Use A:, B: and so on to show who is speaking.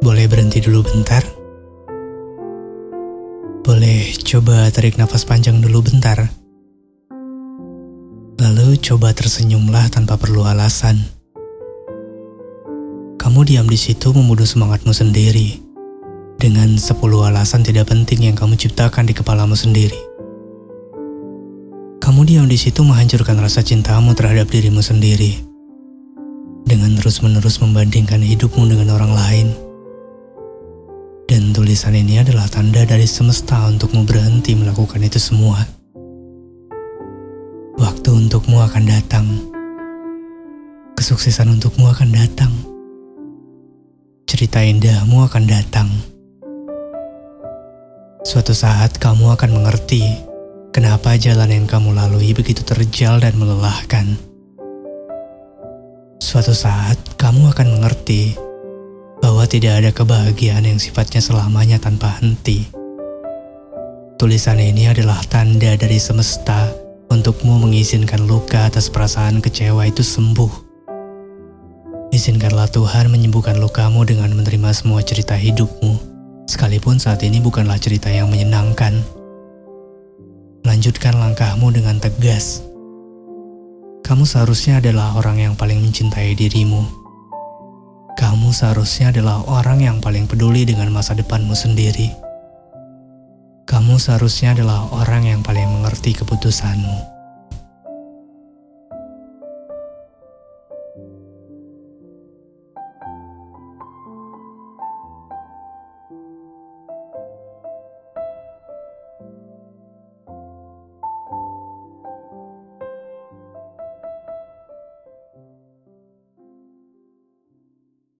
A: Boleh berhenti dulu bentar? Boleh coba tarik nafas panjang dulu bentar? Lalu coba tersenyumlah tanpa perlu alasan. Kamu diam di situ membunuh semangatmu sendiri dengan 10 alasan tidak penting yang kamu ciptakan di kepalamu sendiri. Kamu diam di situ menghancurkan rasa cintamu terhadap dirimu sendiri dengan terus-menerus membandingkan hidupmu dengan orang lain. Tulisan ini adalah tanda dari semesta untukmu berhenti melakukan itu semua. Waktu untukmu akan datang. Kesuksesan untukmu akan datang. Cerita indahmu akan datang. Suatu saat kamu akan mengerti kenapa jalan yang kamu lalui begitu terjal dan melelahkan. Suatu saat kamu akan mengerti tidak ada kebahagiaan yang sifatnya selamanya tanpa henti. Tulisan ini adalah tanda dari semesta untukmu mengizinkan luka atas perasaan kecewa itu sembuh. Izinkanlah Tuhan menyembuhkan lukamu dengan menerima semua cerita hidupmu, sekalipun saat ini bukanlah cerita yang menyenangkan. Lanjutkan langkahmu dengan tegas. Kamu seharusnya adalah orang yang paling mencintai dirimu seharusnya adalah orang yang paling peduli dengan masa depanmu sendiri. Kamu seharusnya adalah orang yang paling mengerti keputusanmu.